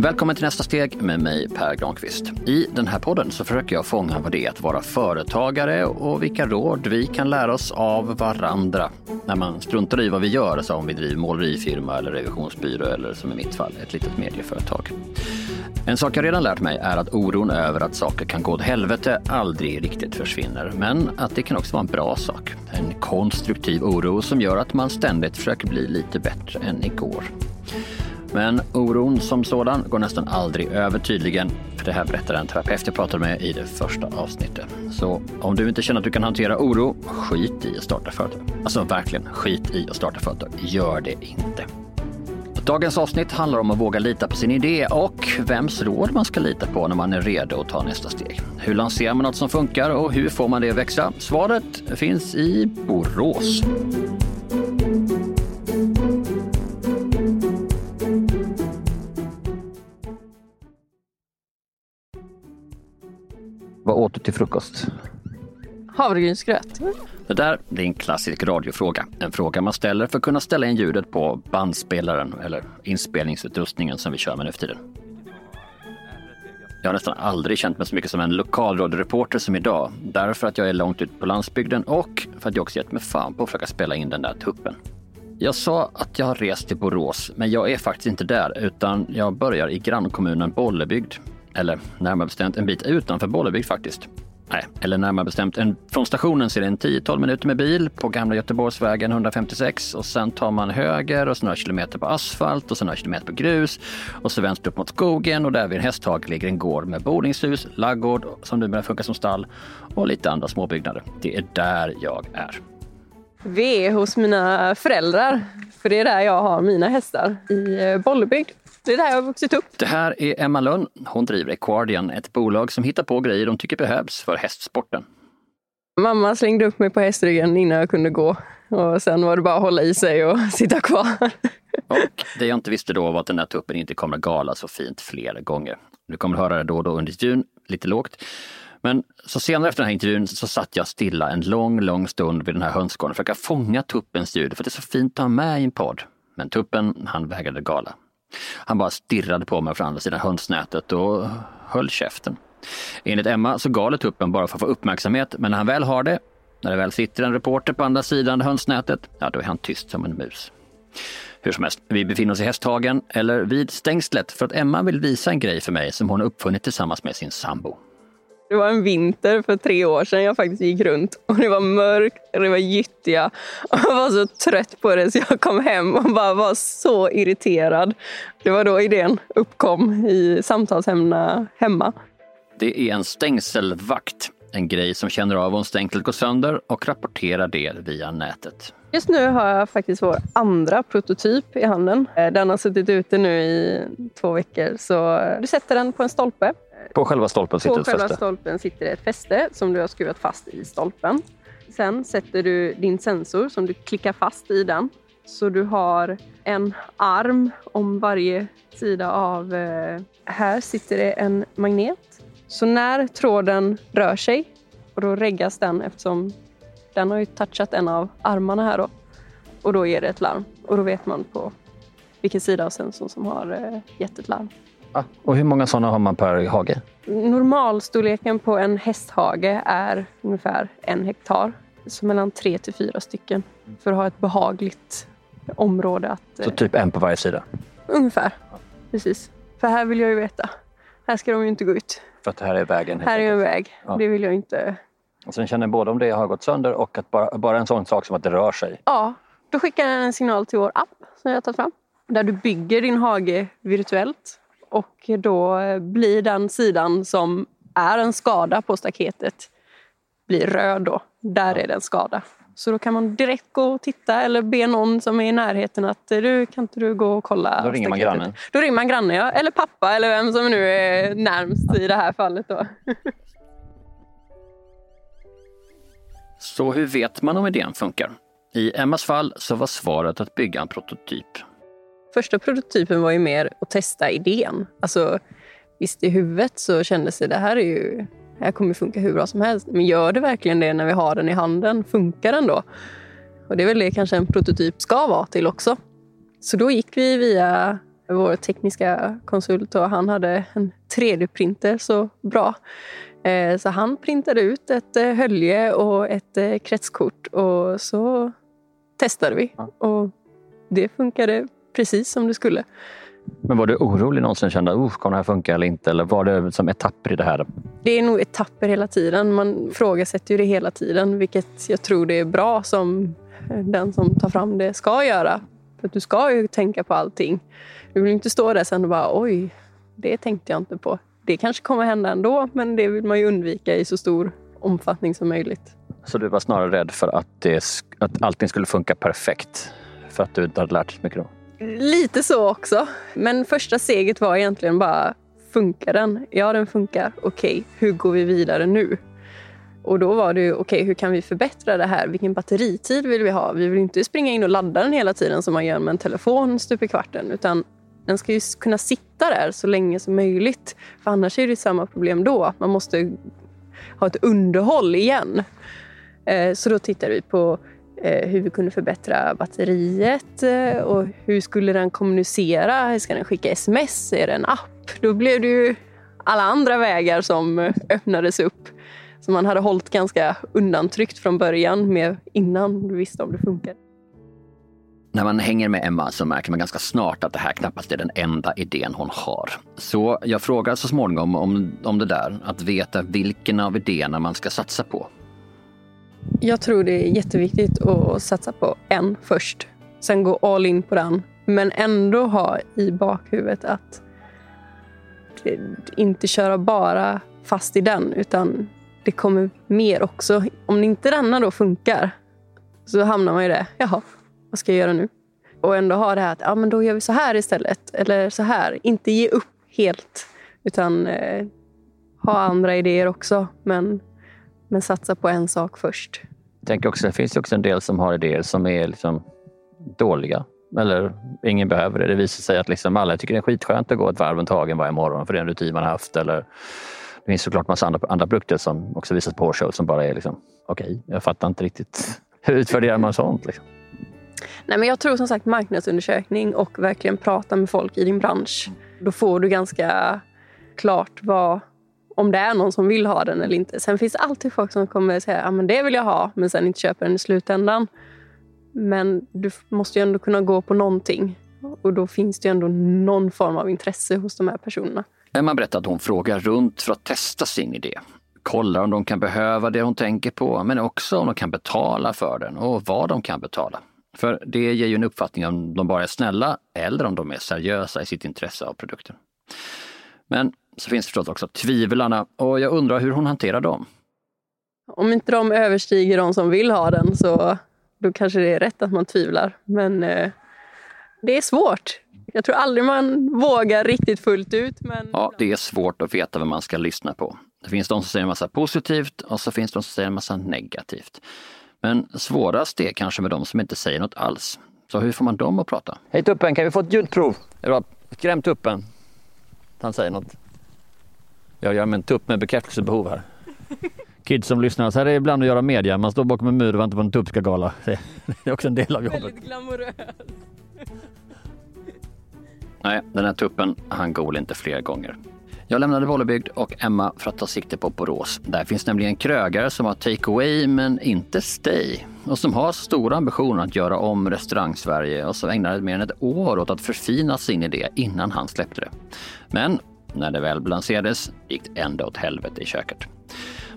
Välkommen till nästa steg med mig Per Granqvist. I den här podden så försöker jag fånga vad det är att vara företagare och vilka råd vi kan lära oss av varandra när man struntar i vad vi gör, som om vi driver målerifirma eller revisionsbyrå eller som i mitt fall ett litet medieföretag. En sak jag redan lärt mig är att oron över att saker kan gå åt helvete aldrig riktigt försvinner, men att det kan också vara en bra sak. En konstruktiv oro som gör att man ständigt försöker bli lite bättre än igår. Men oron som sådan går nästan aldrig över tydligen. För det här berättar en terapeut jag pratade med i det första avsnittet. Så om du inte känner att du kan hantera oro, skit i att starta företag. Alltså verkligen, skit i att starta företag. Gör det inte. Dagens avsnitt handlar om att våga lita på sin idé och vems råd man ska lita på när man är redo att ta nästa steg. Hur lanserar man något som funkar och hur får man det att växa? Svaret finns i Borås. Vad åt du till frukost? Havregrynsgröt. Det där det är en klassisk radiofråga. En fråga man ställer för att kunna ställa in ljudet på bandspelaren eller inspelningsutrustningen som vi kör med nu för tiden. Jag har nästan aldrig känt mig så mycket som en lokalradioreporter som idag. Därför att jag är långt ute på landsbygden och för att jag också gett mig fan på att försöka spela in den där tuppen. Jag sa att jag har rest till Borås, men jag är faktiskt inte där utan jag börjar i grannkommunen Bollebygd. Eller närmare bestämt en bit utanför Bollebygd faktiskt. Nej, eller närmare bestämt en, från stationen ser är det en 10-12 minuter med bil på gamla Göteborgsvägen 156 och sen tar man höger och så några kilometer på asfalt och så några kilometer på grus och så vänster upp mot skogen och där vid en hästhage ligger en gård med boningshus, laggård som numera funkar som stall och lite andra småbyggnader. Det är där jag är. Vi är hos mina föräldrar, för det är där jag har mina hästar, i eh, Bollebygd. Det är där jag har vuxit upp. Det här är Emma Lönn. Hon driver Equardian, ett bolag som hittar på grejer de tycker behövs för hästsporten. Mamma slängde upp mig på hästryggen innan jag kunde gå. Och sen var det bara att hålla i sig och sitta kvar. Och det jag inte visste då var att den där tuppen inte kommer att gala så fint flera gånger. Du kommer att höra det då och då under intervjun, lite lågt. Men så senare efter den här intervjun så satt jag stilla en lång, lång stund vid den här hönsgården för att försöka fånga tuppens ljud, för det är så fint att ha med i en podd. Men tuppen, han vägrade gala. Han bara stirrade på mig från andra sidan hönsnätet och höll käften. Enligt Emma så galet tuppen bara för att få uppmärksamhet, men när han väl har det, när det väl sitter en reporter på andra sidan hönsnätet, ja då är han tyst som en mus. Hur som helst, vi befinner oss i Hästhagen, eller vid stängslet, för att Emma vill visa en grej för mig som hon uppfunnit tillsammans med sin sambo. Det var en vinter för tre år sedan jag faktiskt gick runt och det var mörkt och det var gyttja. Och jag var så trött på det så jag kom hem och bara var så irriterad. Det var då idén uppkom i samtalsämnena hemma. Det är en stängselvakt, en grej som känner av om stängslet går sönder och rapporterar det via nätet. Just nu har jag faktiskt vår andra prototyp i handen. Den har suttit ute nu i två veckor så du sätter den på en stolpe på själva stolpen sitter På ett själva fäste? stolpen sitter ett fäste som du har skruvat fast i stolpen. Sen sätter du din sensor som du klickar fast i den. Så du har en arm om varje sida av... Eh, här sitter det en magnet. Så när tråden rör sig, och då reggas den eftersom den har ju touchat en av armarna här då. Och då ger det ett larm. Och då vet man på vilken sida av sensorn som har eh, gett ett larm. Ah, och hur många sådana har man per hage? Normalstorleken på en hästhage är ungefär en hektar. Så mellan tre till fyra stycken. För att ha ett behagligt område att... Så typ en på varje sida? Ungefär. Precis. För här vill jag ju veta. Här ska de ju inte gå ut. För att det här är vägen? Här är en väg. Ja. Det vill jag inte... Och sen känner både om det har gått sönder och att bara, bara en sån sak som att det rör sig. Ja, då skickar den en signal till vår app som jag har tagit fram. Där du bygger din hage virtuellt. Och då blir den sidan som är en skada på staketet blir röd då. Där är det en skada. Så då kan man direkt gå och titta eller be någon som är i närheten att du, kan inte du gå och kolla Då ringer man staketet?" grannen. Då ringer man grannen, ja. Eller pappa eller vem som nu är närmst i det här fallet då. Så hur vet man om idén funkar? I Emmas fall så var svaret att bygga en prototyp. Första prototypen var ju mer att testa idén. Alltså, visst, i huvudet så kändes det det här är ju det här kommer funka hur bra som helst. Men gör det verkligen det när vi har den i handen? Funkar den då? Och det är väl det kanske en prototyp ska vara till också. Så då gick vi via vår tekniska konsult och han hade en 3D-printer så bra. Eh, så han printade ut ett eh, hölje och ett eh, kretskort och så testade vi. Och det funkade precis som det skulle. Men var du orolig någonsin? Kände att kommer det här funka eller inte? Eller var det som etapper i det här? Det är nog etapper hela tiden. Man frågasätter ju det hela tiden, vilket jag tror det är bra som den som tar fram det ska göra. För du ska ju tänka på allting. Du vill inte stå där sen och bara oj, det tänkte jag inte på. Det kanske kommer hända ändå, men det vill man ju undvika i så stor omfattning som möjligt. Så du var snarare rädd för att, det, att allting skulle funka perfekt? För att du inte hade lärt dig så mycket då? Lite så också. Men första steget var egentligen bara, funkar den? Ja, den funkar. Okej, okay, hur går vi vidare nu? Och då var det ju, okej, okay, hur kan vi förbättra det här? Vilken batteritid vill vi ha? Vi vill inte springa in och ladda den hela tiden som man gör med en telefon stup i kvarten, utan den ska ju kunna sitta där så länge som möjligt. För annars är det samma problem då. Man måste ha ett underhåll igen. Eh, så då tittade vi på Eh, hur vi kunde förbättra batteriet eh, och hur skulle den kommunicera? Ska den skicka sms? Är det en app? Då blev det ju alla andra vägar som eh, öppnades upp som man hade hållit ganska undantryckt från början med innan du visste om det funkar. När man hänger med Emma så märker man ganska snart att det här knappast är den enda idén hon har. Så jag frågar så småningom om, om det där, att veta vilken av idéerna man ska satsa på. Jag tror det är jätteviktigt att satsa på en först, sen gå all in på den. Men ändå ha i bakhuvudet att inte köra bara fast i den, utan det kommer mer också. Om inte denna då funkar så hamnar man i det. Jaha, vad ska jag göra nu? Och ändå ha det här att ja, men då gör vi så här istället. Eller så här. Inte ge upp helt. Utan eh, ha andra idéer också. Men, men satsa på en sak först. Jag tänker också, det finns också en del som har idéer som är liksom dåliga. Eller ingen behöver det. Det visar sig att liksom alla tycker det är skitskönt att gå ett varv runt hagen varje morgon för det är en rutin man har haft. Eller det finns såklart massa andra, andra produkter som också visas på show som bara är liksom, okej, okay, jag fattar inte riktigt. Hur utvärderar man sånt? Liksom? Nej, men jag tror som sagt marknadsundersökning och verkligen prata med folk i din bransch. Då får du ganska klart vad, om det är någon som vill ha den eller inte. Sen finns det alltid folk som kommer säga att men det vill jag ha, men sen inte köper den i slutändan. Men du måste ju ändå kunna gå på någonting. Och då finns det ju ändå någon form av intresse hos de här personerna. Emma berättar att hon frågar runt för att testa sin idé. Kollar om de kan behöva det hon tänker på, men också om de kan betala för den och vad de kan betala. För det ger ju en uppfattning om de bara är snälla eller om de är seriösa i sitt intresse av produkten. Men så finns förstås också tvivlarna och jag undrar hur hon hanterar dem. Om inte de överstiger de som vill ha den så då kanske det är rätt att man tvivlar. Men eh, det är svårt. Jag tror aldrig man vågar riktigt fullt ut. Men... Ja, det är svårt att veta vad man ska lyssna på. Det finns de som säger en massa positivt och så finns de som säger en massa negativt. Men svårast är kanske med de som inte säger något alls. Så hur får man dem att prata? Hej tuppen, kan vi få ett ljudprov? Skräm tuppen. Han säger något. Jag gör med en tupp med bekräftelsebehov här. Kids som lyssnar, så här är det ibland att göra media. Man står bakom en mur och väntar på en tupp ska gala. Det är också en del av jobbet. Väldigt glamoröst. Nej, den här tuppen, han gol inte fler gånger. Jag lämnade Bollebygd och Emma för att ta sikte på Borås. Där finns nämligen krögare som har take away men inte stay. Och som har stora ambitioner att göra om restaurang-Sverige och som ägnade mer än ett år åt att förfina sin idé innan han släppte det. Men när det väl lanserades gick det ända åt helvete i köket.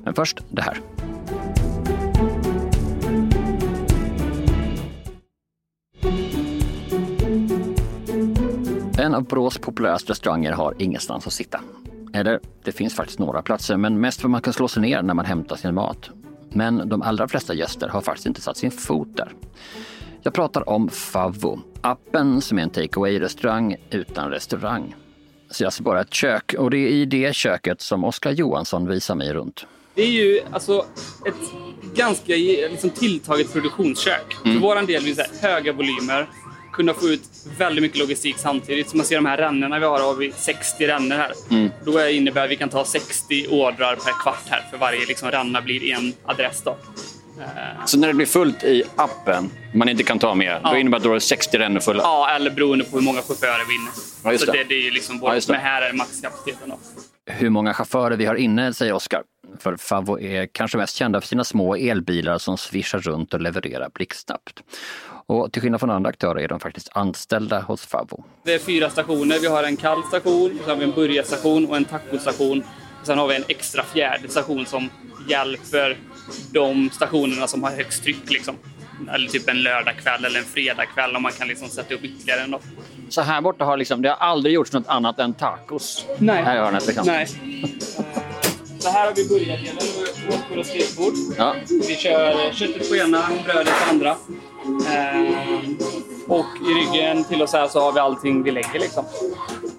Men först det här. En av Borås populäraste restauranger har ingenstans att sitta. Eller, det finns faktiskt några platser, men mest för man kan slå sig ner när man hämtar sin mat. Men de allra flesta gäster har faktiskt inte satt sin fot där. Jag pratar om Favvo, appen som är en takeaway-restaurang utan restaurang. Så jag ser bara ett kök och det är i det köket som Oskar Johansson visar mig runt. Det är ju alltså ett ganska liksom, tilltaget produktionskök. Mm. För vår del vill säga höga volymer, kunna få ut väldigt mycket logistik samtidigt. Så man ser de här rännorna vi har, har vi 60 rännor här. Mm. Då innebär att vi kan ta 60 ordrar per kvart här, för varje liksom, ränna blir en adress. Då. Så när det blir fullt i appen, man inte kan ta med, Ja. då innebär det att då är 60 rännor fulla? Ja, eller beroende på hur många chaufförer vi är inne. Ja, så det. det, det är ju liksom Ja, just det. men här är maxkapaciteten. Då. Hur många chaufförer vi har inne, säger Oskar. För Favo är kanske mest kända för sina små elbilar som svischar runt och levererar blixtsnabbt. Och till skillnad från andra aktörer är de faktiskt anställda hos Favo. Det är fyra stationer. Vi har en kall station, sen har vi en burgarstation och en tacostation. Sen har vi en extra fjärde station som hjälper de stationerna som har högst tryck. Liksom. Eller typ en lördagkväll eller en fredagkväll om man kan liksom sätta upp ytterligare en. Så här borta har liksom, det har aldrig gjorts något annat än tacos. Nej. Här i hörnet liksom. Nej. Så här har vi burgardelen, vårt och stekbord. Ja. Vi kör köttet på ena, brödet på andra. Ehm, och i ryggen till oss här så har vi allting vi lägger. Liksom.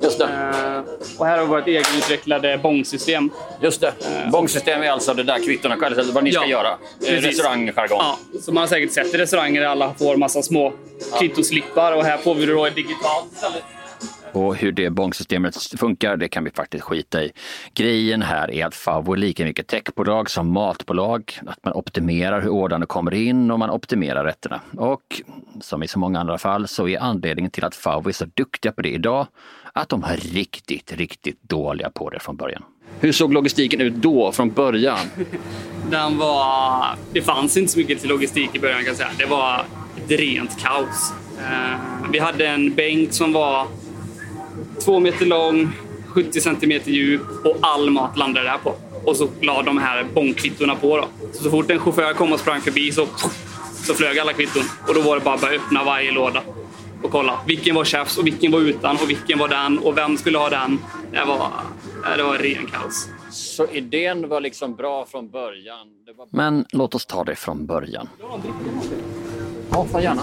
Just det. Ehm, och här har vi vårt egenutvecklade bångsystem. Just det. Bångsystem är alltså det där kvittona, eller vad ni ska Ja, göra. Eh, precis. Restaurangjargong. Ja, som man har säkert sett i restauranger där alla får massa små kvittoslippar och här får vi det då digitalt. Och hur det bångsystemet funkar, det kan vi faktiskt skita i. Grejen här är att Favo är lika mycket techbolag som matbolag. Att man optimerar hur ordrarna kommer in och man optimerar rätterna. Och som i så många andra fall så är anledningen till att Favo är så duktiga på det idag att de var riktigt, riktigt dåliga på det från början. Hur såg logistiken ut då från början? Den var... Det fanns inte så mycket till logistik i början kan jag säga. Det var ett rent kaos. Eh, vi hade en bänk som var två meter lång, 70 centimeter djup och all mat landade där på. Och så la de här bångkvittona på. Då. Så, så fort en chaufför kom och sprang förbi så, så flög alla kvitton. Och då var det bara att börja öppna varje låda och kolla. Vilken var chefs och vilken var utan och vilken var den och vem skulle ha den. Det var, det var ren kaos. Så idén var liksom bra från början? Men låt oss ta det från början. Ja, gärna.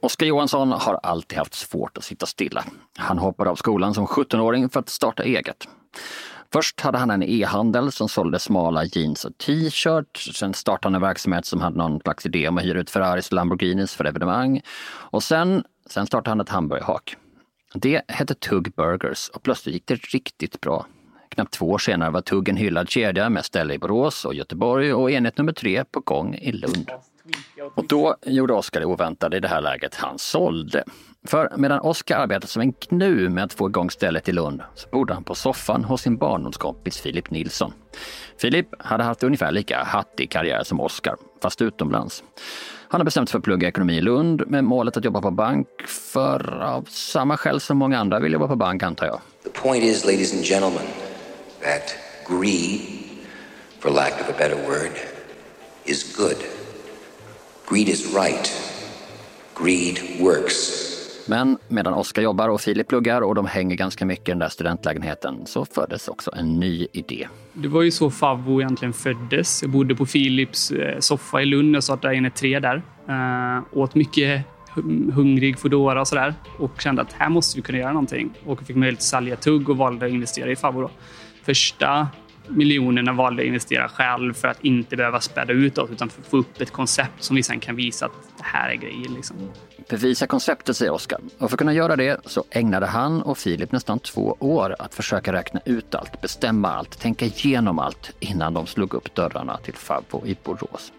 Oskar Johansson har alltid haft svårt att sitta stilla. Han hoppade av skolan som 17-åring för att starta eget. Först hade han en e-handel som sålde smala jeans och t-shirts. Sen startade han en verksamhet som hade någon slags idé om att hyra ut Ferraris och Lamborghinis för evenemang. Och sen, sen startade han ett hamburgerhak. Det hette Tugg Burgers och plötsligt gick det riktigt bra. Knappt två år senare var Tugg en hyllad kedja med ställe i Borås och Göteborg och enhet nummer tre på gång i Lund. Och då gjorde Oskar det oväntade i det här läget, han sålde. För medan Oskar arbetade som en knu med att få igång stället i Lund så bodde han på soffan hos sin barndomskompis Filip Nilsson. Filip hade haft ungefär lika hattig karriär som Oskar, fast utomlands. Han har bestämt sig för att plugga ekonomi i Lund med målet att jobba på bank för av samma skäl som många andra vill jobba på bank antar jag. The point is, ladies and gentlemen, that greed, for lack of a better word, is good. Greed is right. Greed works. Men medan Oskar jobbar och Filip pluggar och de hänger ganska mycket i den där studentlägenheten så föddes också en ny idé. Det var ju så Favvo egentligen föddes. Jag bodde på Filips eh, soffa i Lund. Jag startade in ett tre där. Uh, åt mycket hungrig Foodora och sådär. Och kände att här måste vi kunna göra någonting. Och fick möjlighet att sälja tugg och valde att investera i Favvo. Då. Första miljonerna valde jag att investera själv för att inte behöva späda ut oss utan för att få upp ett koncept som vi sen kan visa att det här är grejen. Liksom. Bevisa konceptet, säger Oskar. Och för att kunna göra det så ägnade han och Filip nästan två år att försöka räkna ut allt, bestämma allt, tänka igenom allt innan de slog upp dörrarna till Fabbo i Borås.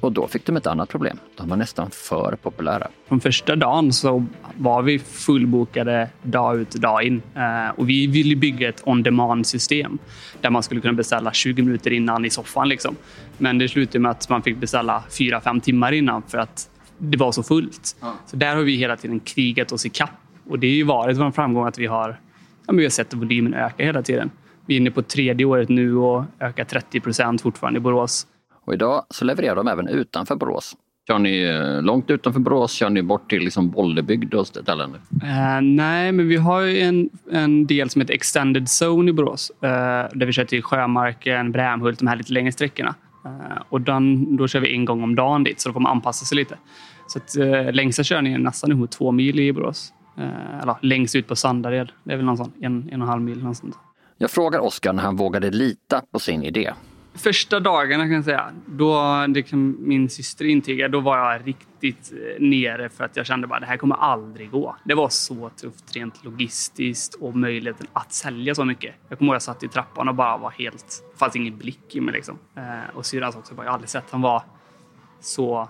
Och då fick de ett annat problem. De var nästan för populära. Från första dagen så var vi fullbokade dag ut och dag in. Eh, och vi ville bygga ett on-demand-system där man skulle kunna beställa 20 minuter innan i soffan. Liksom. Men det slutade med att man fick beställa 4-5 timmar innan för att det var så fullt. Så där har vi hela tiden krigat oss i kapp. Och det har ju varit en framgång att vi har, ja, vi har sett volymen öka hela tiden. Vi är inne på tredje året nu och ökar 30 procent fortfarande i Borås. Och idag så levererar de även utanför Borås. Kör ni eh, långt utanför Borås? Kör ni bort till liksom Bollebygd och ställen? Eh, nej, men vi har ju en, en del som heter Extended Zone i Borås. eh, där vi kör till Sjömarken, Brämhult, de här lite längre sträckorna. Eh, och den, då kör vi en gång om dagen dit, så då får man anpassa sig lite. Så att, eh, längsta körningen är nästan ihop två mil i Borås. Eh, eller längst ut på Sandared. Det är väl någon sån, en, en och en halv mil. Någonstans. Jag frågar Oskar när han vågade lita på sin idé. Första dagarna kan jag säga, då, det kan min syster intyga, då var jag riktigt eh, nere för att jag kände bara det här kommer aldrig gå. Det var så tufft rent logistiskt och möjligheten att sälja så mycket. Jag kommer ihåg att jag satt i trappan och bara var helt, det fanns ingen blick i mig liksom. Eh, och syrran också, bara, jag har aldrig sett han var så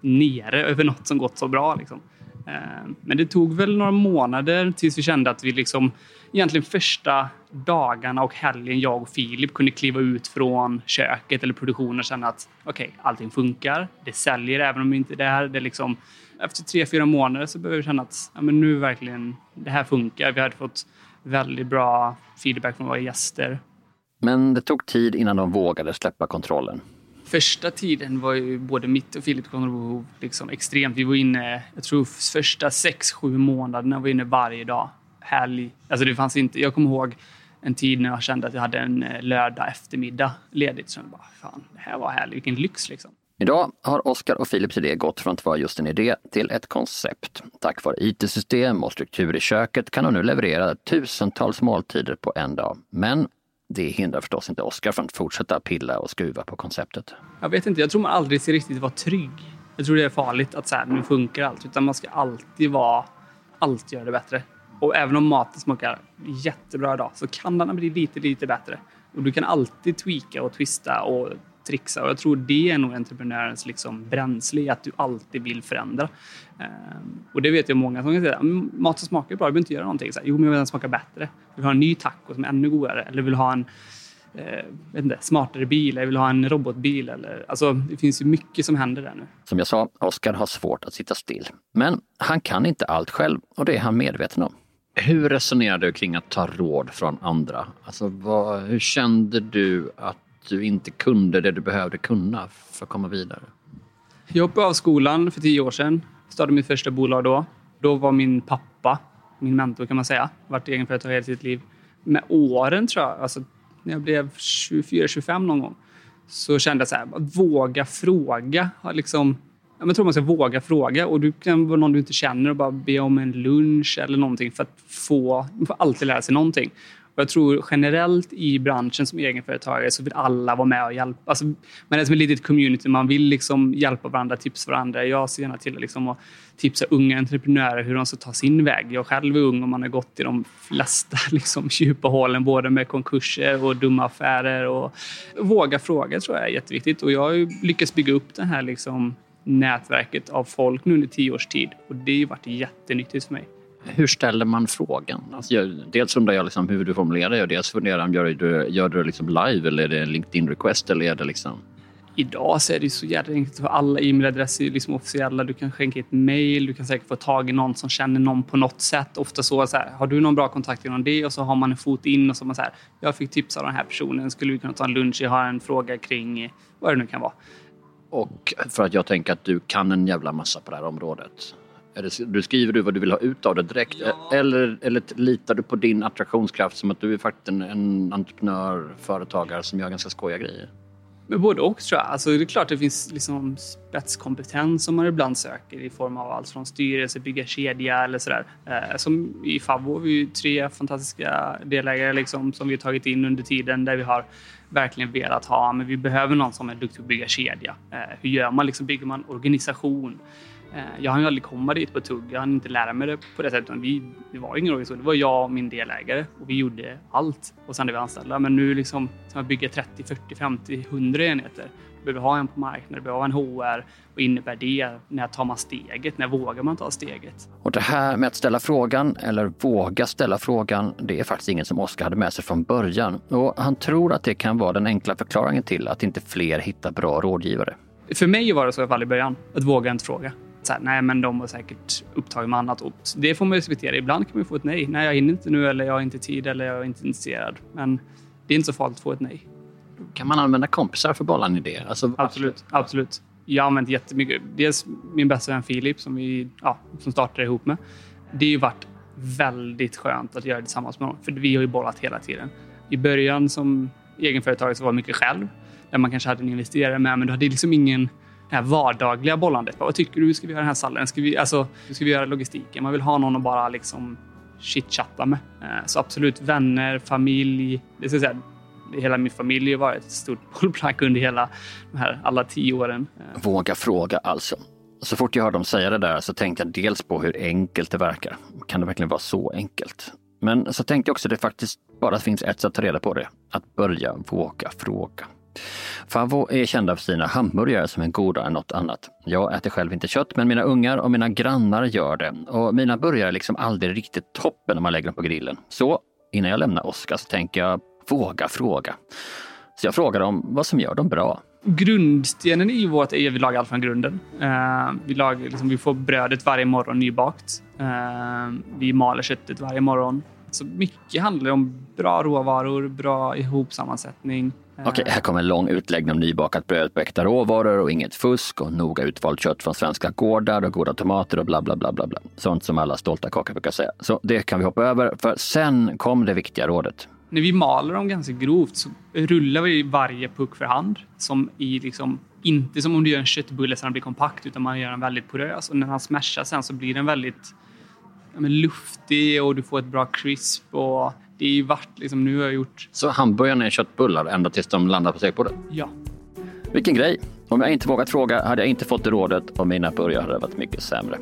nere över något som gått så bra liksom. Eh, men det tog väl några månader tills vi kände att vi liksom egentligen första dagarna och helgen jag och Filip kunde kliva ut från köket eller produktionen och känna att okej, okay, allting funkar. Det säljer även om inte det är det liksom efter tre, fyra månader så började vi känna att ja, men nu verkligen det här funkar. Vi hade fått väldigt bra feedback från våra gäster. Men det tog tid innan de vågade släppa kontrollen. Första tiden var ju både mitt och Filips kontrollbehov liksom extremt. Vi var inne, jag tror första sex, sju månaderna var inne varje dag helg. Alltså det fanns inte, jag kommer ihåg en tid när jag kände att jag hade en eh, lördag eftermiddag ledigt. Så jag bara, fan, det här var härligt, vilken lyx liksom. Idag har Oskar och Philips idé gått från att vara just en idé till ett koncept. Tack vare IT-system och struktur i köket kan de nu leverera tusentals måltider på en dag. Men det hindrar förstås inte Oscar från att fortsätta pilla och skruva på konceptet. Jag vet inte, jag tror man aldrig ska riktigt vara trygg. Jag tror det är farligt att så här, nu funkar allt, utan man ska alltid vara, alltid göra det bättre. Och även om maten smakar jättebra idag så kan den bli lite, lite bättre. Och du kan alltid tweaka och twista och trixa. Och jag tror det är nog entreprenörens liksom bränsle, att du alltid vill förändra. Um, och det vet jag många som kan säga, maten smakar bra, du behöver inte göra någonting. Så här, jo, men jag vill den smaka bättre. Jag vill ha en ny taco som är ännu godare. Eller vill ha en eh, vet inte, smartare bil, jag vill ha en robotbil. Eller, alltså, det finns ju mycket som händer där nu. Som jag sa, Oskar har svårt att sitta still. Men han kan inte allt själv och det är han medveten om. Hur resonerar du kring att ta råd från andra? Alltså, vad, hur kände du att du inte kunde det du behövde kunna för att komma vidare? Jag hoppade av skolan för tio år sedan. Startade mitt första bolag då. Då var min pappa min mentor kan man säga. Varit egenföretagare hela sitt liv. Med åren tror jag, alltså när jag blev 24-25 någon gång, så kände jag så här, våga fråga. Liksom, jag tror man ska våga fråga och du kan vara någon du inte känner och bara be om en lunch eller någonting för att få, man får alltid lära sig någonting. Och jag tror generellt i branschen som egenföretagare så vill alla vara med och hjälpa. Alltså, man är som ett litet community, man vill liksom hjälpa varandra, tipsa varandra. Jag ser gärna till liksom att tipsa unga entreprenörer hur de ska ta sin väg. Jag själv är ung och man har gått i de flesta liksom, djupa hålen, både med konkurser och dumma affärer. Och våga fråga tror jag är jätteviktigt och jag har lyckats bygga upp det här liksom, nätverket av folk nu under tio års tid. Och det har varit jättenyttigt för mig. Hur ställer man frågan? Alltså, dels undrar jag liksom hur du formulerar det och dels funderar jag, gör du, gör du liksom live eller är det en LinkedIn-request eller är det liksom... Idag så är det så jävla enkelt för alla e-mailadresser är liksom officiella. Du kan skänka ett mail, du kan säkert få tag i någon som känner någon på något sätt. Ofta så, så här, har du någon bra kontakt genom det och så har man en fot in och så man så här, jag fick tips av den här personen, skulle vi kunna ta en lunch? Jag har en fråga kring vad det nu kan vara. Och för att jag tänker att du kan en jävla massa på det här området. Du skriver du vad du vill ha ut av det direkt ja. eller, eller litar du på din attraktionskraft som att du är faktiskt en, en entreprenör, företagare som gör ganska skojiga grejer? Men både och tror jag. Alltså, det är klart det finns liksom spetskompetens som man ibland söker i form av allt från styrelse, bygga kedja eller sådär. Eh, som i Favvo har vi tre fantastiska delägare liksom, som vi har tagit in under tiden där vi har verkligen velat ha, men vi behöver någon som är duktig på att bygga kedja. Eh, hur gör man? Liksom, bygger man organisation? Eh, jag hann ju aldrig komma dit på tugg. Jag hann inte lära mig det på det sättet. Vi, det var ingen organisation. Det var jag och min delägare och vi gjorde allt. Och sen är vi anställda. Men nu liksom, ska man bygga 30, 40, 50, 100 enheter. Du behöver ha en på marknaden, du behöver ha en HR. Vad innebär det? När tar man steget? När vågar man ta steget? Och det här med att ställa frågan, eller våga ställa frågan, det är faktiskt inget som Oskar hade med sig från början. Och han tror att det kan vara den enkla förklaringen till att inte fler hittar bra rådgivare. För mig var det så i alla fall i början, att våga inte fråga så här, nej men de var säkert upptagna med annat. Och det får man respektera. Ibland kan man få ett nej. Nej, jag hinner inte nu eller jag har inte tid eller jag är inte intresserad. Men det är inte så farligt att få ett nej. Kan man använda kompisar för att bolla en idé? Alltså, absolut, absolut. Jag har använt jättemycket. Dels min bästa vän Filip som vi ja, som startade ihop med. Det har ju varit väldigt skönt att göra det tillsammans med honom. För vi har ju bollat hela tiden. I början som egenföretagare så var det mycket själv. Där man kanske hade en investerare med, men du hade liksom ingen det här vardagliga bollandet. Vad tycker du? Ska vi göra den här salladen? Ska vi, alltså, ska vi göra logistiken? Man vill ha någon att bara liksom chitchatta med. Eh, så absolut, vänner, familj. Det, ska säga, hela min familj har varit ett stort bollplank under hela de här alla tio åren. Eh. Våga fråga alltså. Så fort jag hör dem säga det där så tänkte jag dels på hur enkelt det verkar. Kan det verkligen vara så enkelt? Men så tänkte jag också att det faktiskt bara finns ett sätt att ta reda på det. Att börja våga fråga. Favo är kända för sina hamburgare som är godare än något annat. Jag äter själv inte kött, men mina ungar och mina grannar gör det. Och mina burgare är liksom aldrig riktigt toppen när man lägger dem på grillen. Så innan jag lämnar Oskar så tänker jag våga fråga. Så jag frågar dem vad som gör dem bra. Grundstenen i vårt är att vi lagar allt från grunden. Eh, vi, lagar, liksom, vi får brödet varje morgon nybakt. Eh, vi maler köttet varje morgon. Så mycket handlar om bra råvaror, bra ihopsammansättning. Okej, här kommer en lång utläggning om nybakat bröd på äkta råvaror och inget fusk och noga utvalt kött från svenska gårdar och goda tomater och bla bla bla bla bla. Sånt som alla stolta kockar brukar säga. Så det kan vi hoppa över, för sen kom det viktiga rådet. När vi maler dem ganska grovt så rullar vi varje puck för hand. Som i liksom, inte som om du gör en köttbulle så den blir kompakt, utan man gör den väldigt porös. Och när han smashar sen så blir den väldigt ja, luftig och du får ett bra crisp. Och det är ju vart liksom, nu har jag gjort... Så hamburgarna är köttbullar ända tills de landar på stekbordet? Ja. Vilken grej! Om jag inte vågat fråga hade jag inte fått det rådet och mina burgare hade varit mycket sämre.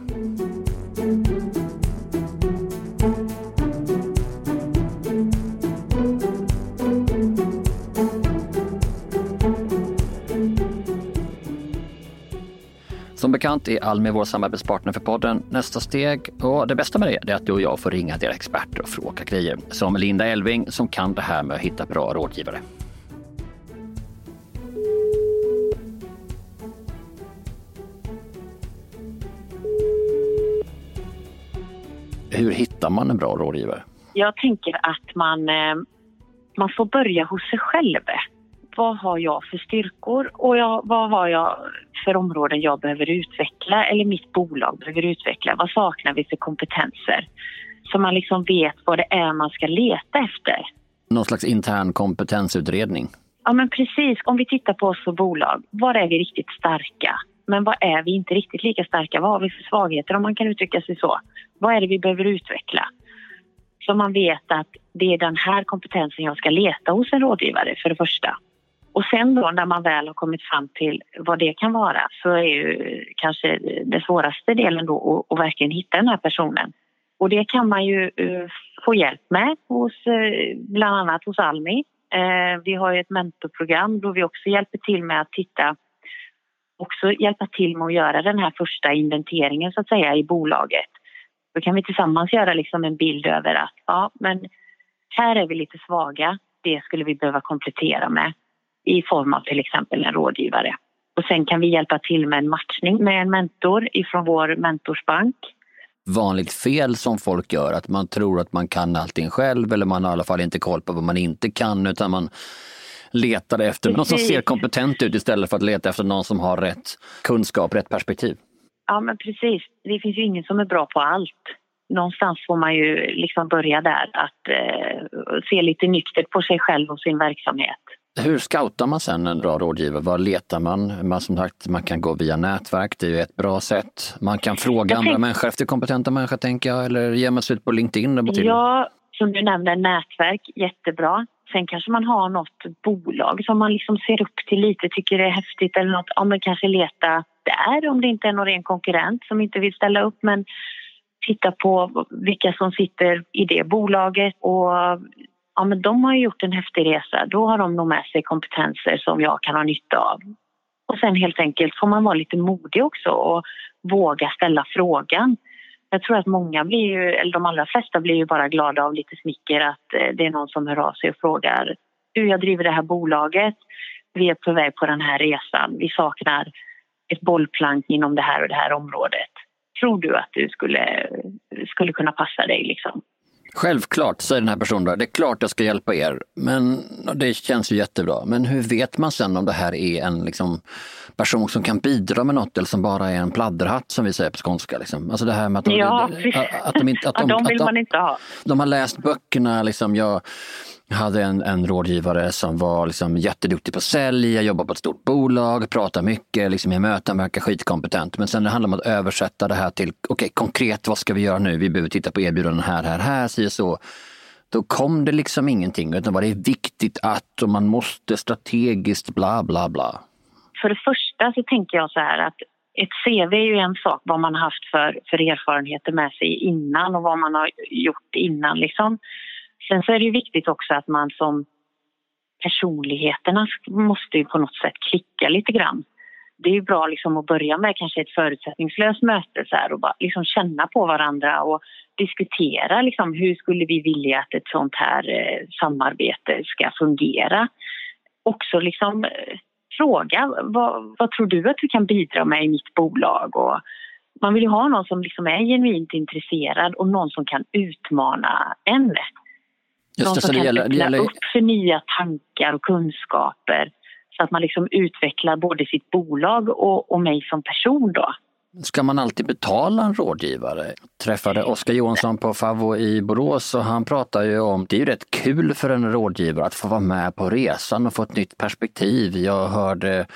Bekant är Almi vår samarbetspartner för podden Nästa steg och det bästa med det är att du och jag får ringa deras experter och fråga grejer. Som Linda Elving som kan det här med att hitta bra rådgivare. Hur hittar man en bra rådgivare? Jag tänker att man, eh, man får börja hos sig själv. Vad har jag för styrkor och jag, vad har jag för områden jag behöver utveckla eller mitt bolag behöver utveckla? Vad saknar vi för kompetenser? Så man liksom vet vad det är man ska leta efter. Någon slags intern kompetensutredning? Ja men precis, om vi tittar på oss som bolag, var är vi riktigt starka? Men vad är vi inte riktigt lika starka? Vad har vi för svagheter om man kan uttrycka sig så? Vad är det vi behöver utveckla? Så man vet att det är den här kompetensen jag ska leta hos en rådgivare för det första. Och sen då när man väl har kommit fram till vad det kan vara så är ju kanske den svåraste delen då att, att verkligen hitta den här personen. Och det kan man ju eh, få hjälp med hos eh, bland annat hos Almi. Eh, vi har ju ett mentorprogram då vi också hjälper till med att titta också hjälpa till med att göra den här första inventeringen så att säga i bolaget. Då kan vi tillsammans göra liksom en bild över att ja, men här är vi lite svaga. Det skulle vi behöva komplettera med i form av till exempel en rådgivare. Och sen kan vi hjälpa till med en matchning med en mentor ifrån vår mentorsbank. Vanligt fel som folk gör, att man tror att man kan allting själv eller man har i alla fall inte koll på vad man inte kan utan man letar efter Precis. någon som ser kompetent ut istället för att leta efter någon som har rätt kunskap, rätt perspektiv. Ja men precis, det finns ju ingen som är bra på allt. Någonstans får man ju liksom börja där, att eh, se lite nyktert på sig själv och sin verksamhet. Hur scoutar man sen en bra rådgivare? Var letar man? man? Som sagt, man kan gå via nätverk, det är ju ett bra sätt. Man kan fråga andra människor efter kompetenta människor, tänker jag, eller ge sig ut på LinkedIn? Ja, som du nämnde, nätverk, jättebra. Sen kanske man har något bolag som man liksom ser upp till lite, tycker det är häftigt eller något. Ja, men kanske leta där om det inte är någon ren konkurrent som inte vill ställa upp. Men titta på vilka som sitter i det bolaget och ja, men de har gjort en häftig resa. Då har de nog med sig kompetenser som jag kan ha nytta av. Och sen helt enkelt får man vara lite modig också och våga ställa frågan. Jag tror att många blir ju, eller de allra flesta blir ju bara glada av lite smicker att eh, det är någon som hör av sig och frågar du, jag driver det här bolaget, vi är på väg på den här resan, vi saknar ett bollplank inom det här och det här området. Tror du att du skulle, skulle kunna passa dig liksom? Självklart, säger den här personen. Det är klart jag ska hjälpa er. Men det känns ju jättebra. Men hur vet man sen om det här är en liksom, person som kan bidra med något eller som bara är en pladderhatt som vi säger på skånska? Liksom. Alltså det här med att de, ja, att de, inte, att de, ja, de vill man inte ha. De har läst böckerna. Liksom, jag, jag hade en, en rådgivare som var liksom jätteduktig på sälj, jag jobbade på ett stort bolag, pratade mycket, liksom i möten verkar skitkompetent. Men sen det handlar om att översätta det här till, okej okay, konkret vad ska vi göra nu? Vi behöver titta på erbjudanden här, här, här, så så. Då kom det liksom ingenting, utan vad det är viktigt att och man måste strategiskt bla bla bla. För det första så tänker jag så här att ett CV är ju en sak, vad man har haft för, för erfarenheter med sig innan och vad man har gjort innan. Liksom. Sen så är det ju viktigt också att man som personligheterna måste ju på något sätt klicka lite grann. Det är ju bra liksom att börja med kanske ett förutsättningslöst möte så här, och bara liksom känna på varandra och diskutera liksom, hur skulle vi vilja att ett sånt här eh, samarbete ska fungera. Också liksom eh, fråga vad, vad, tror du att du kan bidra med i mitt bolag? Och man vill ju ha någon som liksom är genuint intresserad och någon som kan utmana en. Just det, som kan gäller, gäller... upp för nya tankar och kunskaper så att man liksom utvecklar både sitt bolag och, och mig som person då. Ska man alltid betala en rådgivare? Jag träffade Oskar Johansson på Favo i Borås och han pratar ju om, det är ju rätt kul för en rådgivare att få vara med på resan och få ett nytt perspektiv. Jag hörde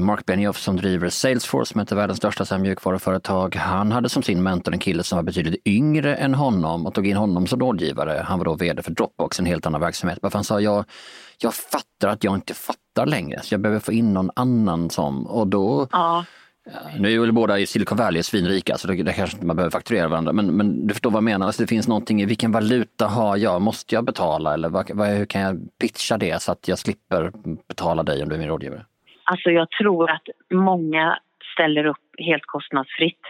Mark Benioff som driver Salesforce som är världens största mjukvaruföretag. Han hade som sin mentor en kille som var betydligt yngre än honom och tog in honom som rådgivare. Han var då vd för Dropbox, en helt annan verksamhet. han sa, jag, jag fattar att jag inte fattar längre, så jag behöver få in någon annan som... Och då ja nu är väl båda i Silicon Valley svinrika så det, det kanske inte man behöver fakturera varandra. Men, men du förstår vad jag menar, alltså det finns någonting i vilken valuta har jag, måste jag betala eller vad, vad, hur kan jag pitcha det så att jag slipper betala dig om du är min rådgivare? Alltså jag tror att många ställer upp helt kostnadsfritt.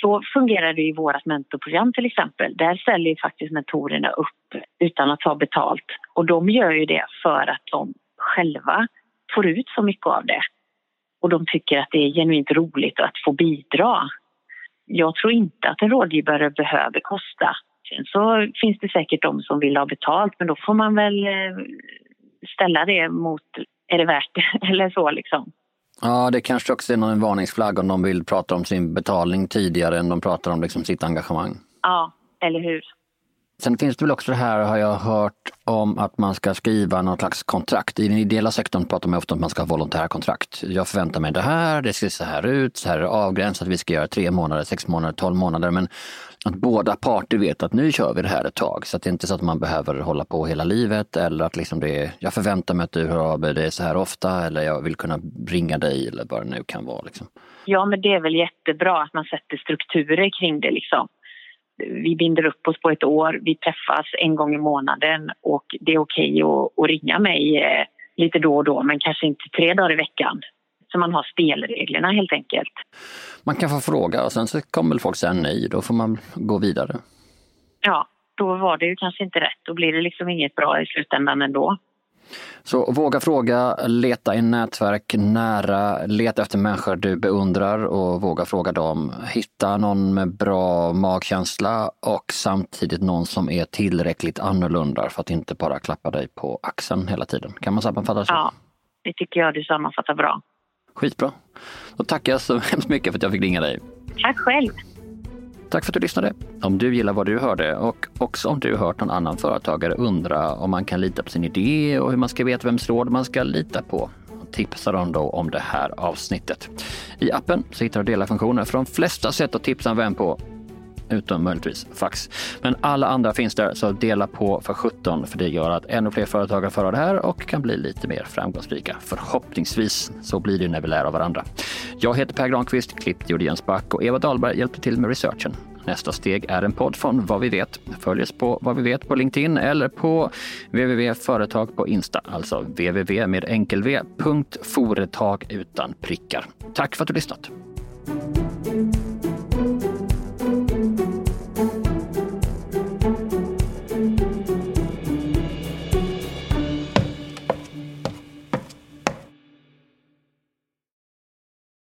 Så fungerar det i vårt mentorprogram till exempel. Där ställer faktiskt mentorerna upp utan att ta betalt. Och de gör ju det för att de själva får ut så mycket av det och de tycker att det är genuint roligt att få bidra. Jag tror inte att en rådgivare behöver kosta. Sen så finns det säkert de som vill ha betalt men då får man väl eh, ställa det mot, är det värt det eller så liksom. Ja, det kanske också är någon varningsflagg om de vill prata om sin betalning tidigare än de pratar om liksom sitt engagemang. Ja, eller hur. Sen finns det väl också det här, har jag hört, om att man ska skriva någon slags kontrakt. I den ideella sektorn pratar man ofta om att man ska ha volontärkontrakt. Jag förväntar mig det här, det ser så här ut, så här är det avgränsat, vi ska göra tre månader, sex månader, tolv månader. Men att båda parter vet att nu kör vi det här ett tag. Så att det är inte så att man behöver hålla på hela livet eller att liksom det är, jag förväntar mig att du hör av dig så här ofta eller jag vill kunna ringa dig eller vad det nu kan vara. Liksom. Ja, men det är väl jättebra att man sätter strukturer kring det liksom vi binder upp oss på ett år, vi träffas en gång i månaden och det är okej okay att, att ringa mig eh, lite då och då men kanske inte tre dagar i veckan. Så man har spelreglerna helt enkelt. Man kan få fråga och sen så kommer folk säga nej, då får man gå vidare. Ja, då var det ju kanske inte rätt. Då blir det liksom inget bra i slutändan ändå. Så våga fråga, leta i nätverk nära, leta efter människor du beundrar och våga fråga dem. Hitta någon med bra magkänsla och samtidigt någon som är tillräckligt annorlunda för att inte bara klappa dig på axeln hela tiden. Kan man sammanfatta så? Ja, det tycker jag du sammanfattar bra. Skitbra. Då tackar jag så hemskt mycket för att jag fick ringa dig. Tack själv. Tack för att du lyssnade. Om du gillar vad du hörde och också om du hört någon annan företagare undra om man kan lita på sin idé och hur man ska veta vems råd man ska lita på tipsa dem då om det här avsnittet. I appen så hittar du delarfunktioner för de flesta sätt att tipsa en vän på utom möjligtvis fax. Men alla andra finns där, så dela på för 17 för det gör att ännu fler företagare får det här och kan bli lite mer framgångsrika. Förhoppningsvis så blir det när vi lär av varandra. Jag heter Per Granqvist, klippt gjorde Jens Back och Eva Dahlberg hjälpte till med researchen. Nästa steg är en podd från Vad vi vet. Följ oss på Vad vi vet på LinkedIn eller på www.företag på Insta, alltså www med enkel v, Företag utan prickar. Tack för att du lyssnat.